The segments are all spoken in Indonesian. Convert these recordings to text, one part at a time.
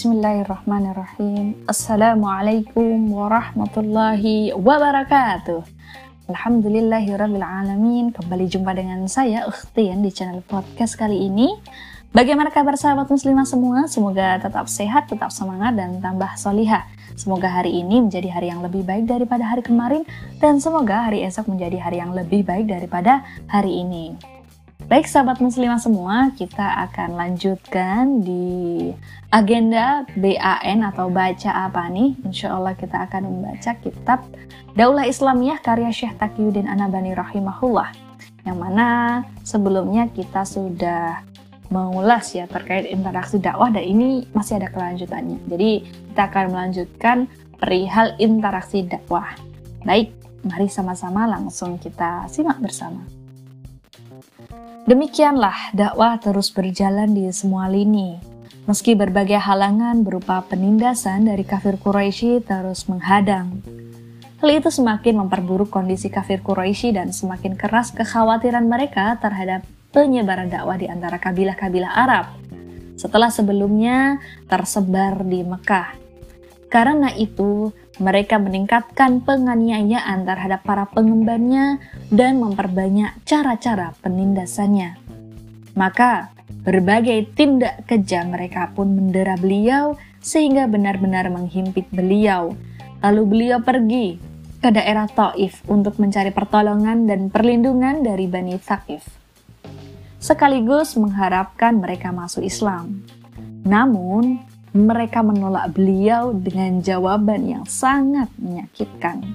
Bismillahirrahmanirrahim. Assalamualaikum warahmatullahi wabarakatuh. Alhamdulillahirrabbilalamin Kembali jumpa dengan saya Ukhtian di channel podcast kali ini Bagaimana kabar sahabat muslimah semua? Semoga tetap sehat, tetap semangat, dan tambah solihah Semoga hari ini menjadi hari yang lebih baik daripada hari kemarin Dan semoga hari esok menjadi hari yang lebih baik daripada hari ini Baik sahabat muslimah semua, kita akan lanjutkan di agenda BAN atau baca apa nih? Insya Allah kita akan membaca kitab Daulah Islamiyah karya Syekh Taqiyuddin Anabani rahimahullah. Yang mana sebelumnya kita sudah mengulas ya terkait interaksi dakwah dan ini masih ada kelanjutannya. Jadi kita akan melanjutkan perihal interaksi dakwah. Baik, mari sama-sama langsung kita simak bersama. Demikianlah dakwah terus berjalan di semua lini. Meski berbagai halangan berupa penindasan dari kafir Quraisy terus menghadang. Hal itu semakin memperburuk kondisi kafir Quraisy dan semakin keras kekhawatiran mereka terhadap penyebaran dakwah di antara kabilah-kabilah Arab. Setelah sebelumnya tersebar di Mekah. Karena itu, mereka meningkatkan penganiayaan terhadap para pengembannya dan memperbanyak cara-cara penindasannya. Maka, berbagai tindak kejam mereka pun mendera beliau sehingga benar-benar menghimpit beliau. Lalu beliau pergi ke daerah Taif untuk mencari pertolongan dan perlindungan dari Bani Thaqif. Sekaligus mengharapkan mereka masuk Islam. Namun, mereka menolak beliau dengan jawaban yang sangat menyakitkan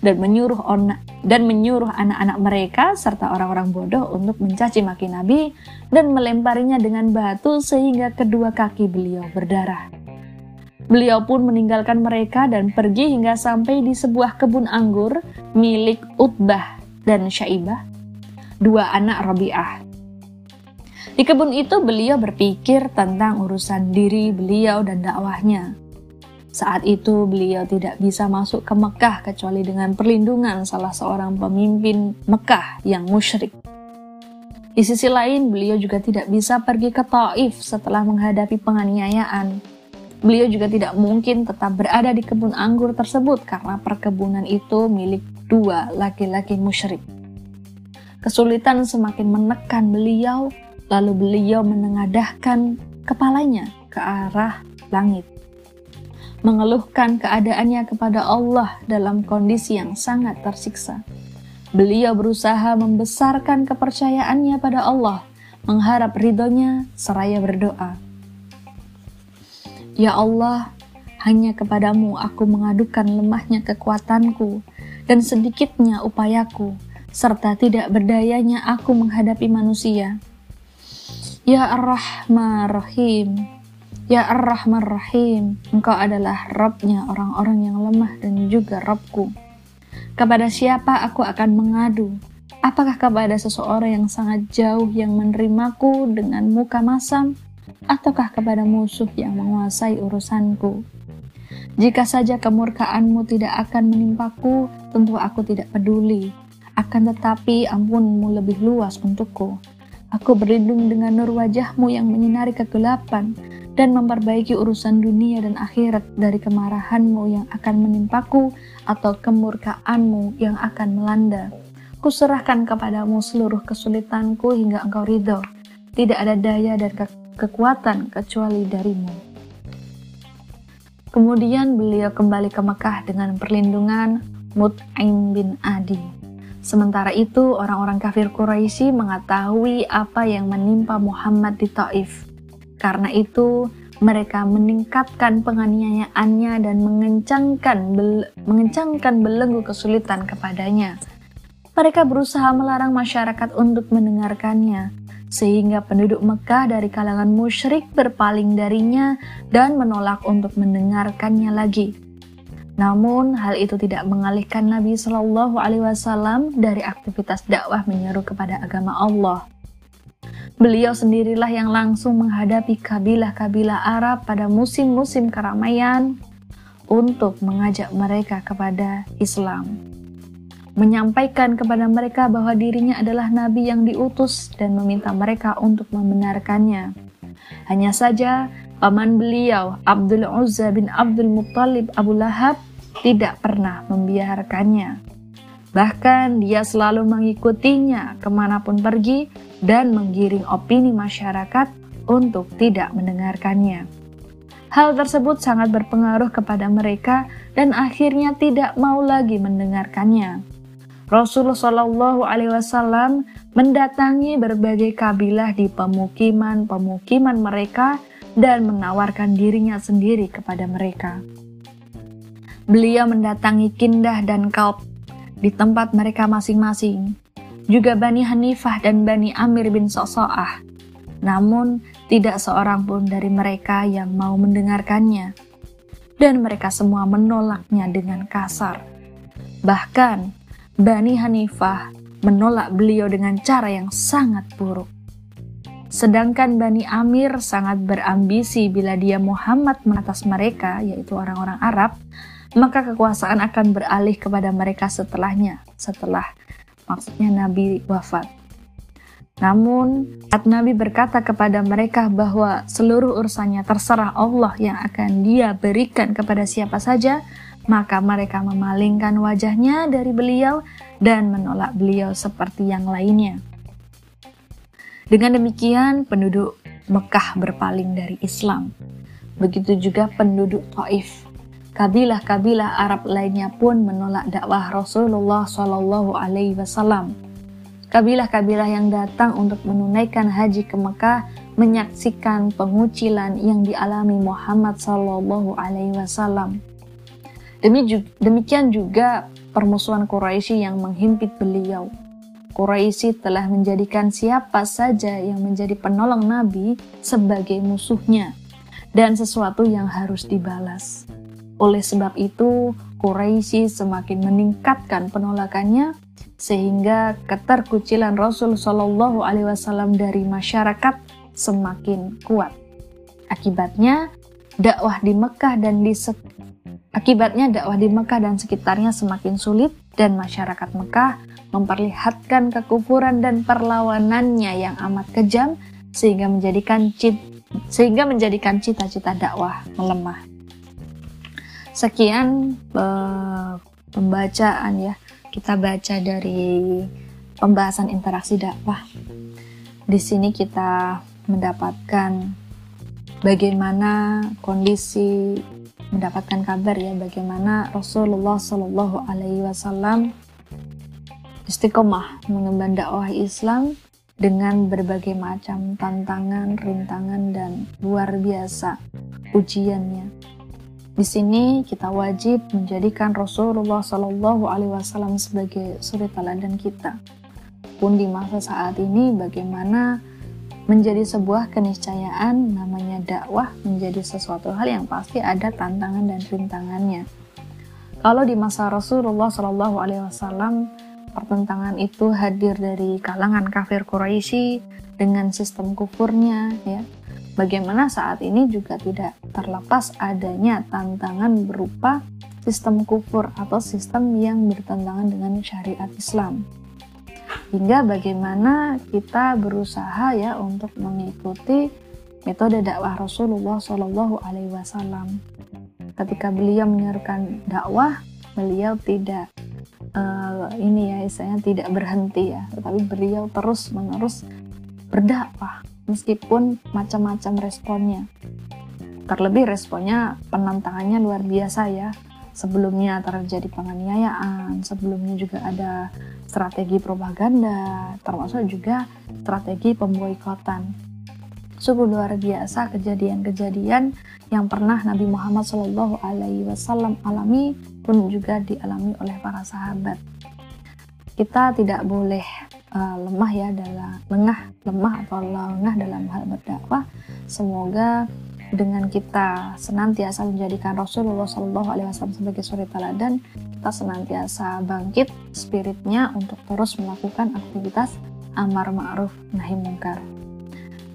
dan menyuruh ona, dan menyuruh anak-anak mereka serta orang-orang bodoh untuk mencaci maki Nabi dan melemparinya dengan batu sehingga kedua kaki beliau berdarah. Beliau pun meninggalkan mereka dan pergi hingga sampai di sebuah kebun anggur milik Utbah dan Syaibah, dua anak Rabi'ah di kebun itu beliau berpikir tentang urusan diri beliau dan dakwahnya. Saat itu beliau tidak bisa masuk ke Mekah kecuali dengan perlindungan salah seorang pemimpin Mekah yang musyrik. Di sisi lain, beliau juga tidak bisa pergi ke Taif setelah menghadapi penganiayaan. Beliau juga tidak mungkin tetap berada di kebun anggur tersebut karena perkebunan itu milik dua laki-laki musyrik. Kesulitan semakin menekan beliau Lalu beliau menengadahkan kepalanya ke arah langit, mengeluhkan keadaannya kepada Allah dalam kondisi yang sangat tersiksa. Beliau berusaha membesarkan kepercayaannya pada Allah, mengharap ridhonya seraya berdoa. Ya Allah, hanya kepadamu aku mengadukan lemahnya kekuatanku dan sedikitnya upayaku, serta tidak berdayanya aku menghadapi manusia. Ya Ar-Rahman Rahim Ya Ar-Rahman Rahim Engkau adalah Rabbnya orang-orang yang lemah dan juga Rabbku. Kepada siapa aku akan mengadu? Apakah kepada seseorang yang sangat jauh yang menerimaku dengan muka masam? Ataukah kepada musuh yang menguasai urusanku? Jika saja kemurkaanmu tidak akan menimpaku Tentu aku tidak peduli. Akan tetapi ampunmu lebih luas untukku Aku berlindung dengan nur wajahmu yang menyinari kegelapan dan memperbaiki urusan dunia dan akhirat dari kemarahanmu yang akan menimpaku atau kemurkaanmu yang akan melanda. Kuserahkan kepadamu seluruh kesulitanku hingga engkau ridho. Tidak ada daya dan ke kekuatan kecuali darimu. Kemudian beliau kembali ke Mekah dengan perlindungan Mut'im bin Adi. Sementara itu, orang-orang kafir Quraisy mengetahui apa yang menimpa Muhammad di Taif. Karena itu, mereka meningkatkan penganiayaannya dan mengencangkan bel mengencangkan belenggu kesulitan kepadanya. Mereka berusaha melarang masyarakat untuk mendengarkannya, sehingga penduduk Mekah dari kalangan musyrik berpaling darinya dan menolak untuk mendengarkannya lagi. Namun hal itu tidak mengalihkan Nabi Shallallahu Alaihi Wasallam dari aktivitas dakwah menyeru kepada agama Allah. Beliau sendirilah yang langsung menghadapi kabilah-kabilah Arab pada musim-musim keramaian untuk mengajak mereka kepada Islam. Menyampaikan kepada mereka bahwa dirinya adalah nabi yang diutus dan meminta mereka untuk membenarkannya. Hanya saja paman beliau Abdul Uzza bin Abdul Muttalib Abu Lahab tidak pernah membiarkannya. Bahkan dia selalu mengikutinya ke mana pun pergi dan menggiring opini masyarakat untuk tidak mendengarkannya. Hal tersebut sangat berpengaruh kepada mereka dan akhirnya tidak mau lagi mendengarkannya. Rasulullah Shallallahu Alaihi Wasallam mendatangi berbagai kabilah di pemukiman-pemukiman mereka dan menawarkan dirinya sendiri kepada mereka. Beliau mendatangi Kindah dan Kalb di tempat mereka masing-masing, juga Bani Hanifah dan Bani Amir bin Soso'ah. Namun, tidak seorang pun dari mereka yang mau mendengarkannya, dan mereka semua menolaknya dengan kasar. Bahkan, Bani Hanifah menolak beliau dengan cara yang sangat buruk. Sedangkan Bani Amir sangat berambisi bila dia Muhammad menatas mereka, yaitu orang-orang Arab, maka kekuasaan akan beralih kepada mereka setelahnya, setelah maksudnya Nabi wafat. Namun, saat Nabi berkata kepada mereka bahwa seluruh urusannya terserah Allah yang akan dia berikan kepada siapa saja, maka mereka memalingkan wajahnya dari beliau dan menolak beliau seperti yang lainnya. Dengan demikian, penduduk Mekah berpaling dari Islam. Begitu juga penduduk Taif Kabilah-kabilah Arab lainnya pun menolak dakwah Rasulullah Shallallahu Alaihi Wasallam. Kabilah-kabilah yang datang untuk menunaikan haji ke Mekah menyaksikan pengucilan yang dialami Muhammad Shallallahu Alaihi Wasallam. Demikian juga permusuhan Quraisy yang menghimpit beliau. Quraisy telah menjadikan siapa saja yang menjadi penolong Nabi sebagai musuhnya dan sesuatu yang harus dibalas. Oleh sebab itu, Quraisy semakin meningkatkan penolakannya sehingga keterkucilan Rasul Shallallahu Alaihi Wasallam dari masyarakat semakin kuat. Akibatnya dakwah di Mekah dan di akibatnya dakwah di Mekah dan sekitarnya semakin sulit dan masyarakat Mekah memperlihatkan kekufuran dan perlawanannya yang amat kejam sehingga menjadikan cit sehingga menjadikan cita-cita dakwah melemah. Sekian uh, pembacaan ya. Kita baca dari pembahasan interaksi dakwah. Di sini kita mendapatkan bagaimana kondisi mendapatkan kabar ya bagaimana Rasulullah Shallallahu Alaihi Wasallam istiqomah mengemban dakwah Islam dengan berbagai macam tantangan, rintangan, dan luar biasa ujiannya. Di sini kita wajib menjadikan Rasulullah Shallallahu Alaihi Wasallam sebagai suri teladan kita. Pun di masa saat ini, bagaimana menjadi sebuah keniscayaan namanya dakwah menjadi sesuatu hal yang pasti ada tantangan dan rintangannya. Kalau di masa Rasulullah Shallallahu Alaihi Wasallam pertentangan itu hadir dari kalangan kafir Quraisy dengan sistem kufurnya, ya Bagaimana saat ini juga tidak terlepas adanya tantangan berupa sistem kufur atau sistem yang bertentangan dengan syariat Islam. Hingga bagaimana kita berusaha ya untuk mengikuti metode dakwah Rasulullah Shallallahu Alaihi Wasallam. Ketika beliau menyerukan dakwah, beliau tidak uh, ini ya istilahnya tidak berhenti ya, tetapi beliau terus menerus berdakwah meskipun macam-macam responnya. Terlebih responnya penantangannya luar biasa ya. Sebelumnya terjadi penganiayaan, sebelumnya juga ada strategi propaganda, termasuk juga strategi pemboikotan. Sungguh luar biasa kejadian-kejadian yang pernah Nabi Muhammad Shallallahu Alaihi Wasallam alami pun juga dialami oleh para sahabat. Kita tidak boleh uh, lemah ya dalam lengah lemah atau lengah dalam hal berdakwah. Semoga dengan kita senantiasa menjadikan Rasulullah Shallallahu Alaihi Wasallam sebagai suri teladan kita senantiasa bangkit spiritnya untuk terus melakukan aktivitas amar ma'ruf nahi mungkar.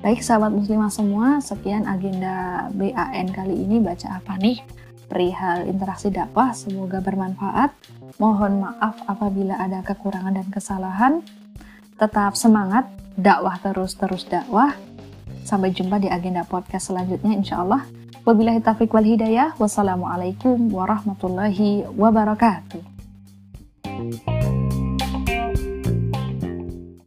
Baik sahabat muslimah semua sekian agenda BAN kali ini. Baca apa nih? Perihal interaksi dakwah semoga bermanfaat. Mohon maaf apabila ada kekurangan dan kesalahan tetap semangat, dakwah terus-terus dakwah. Sampai jumpa di agenda podcast selanjutnya insya Allah. Wabillahi taufiq wal hidayah. Wassalamualaikum warahmatullahi wabarakatuh.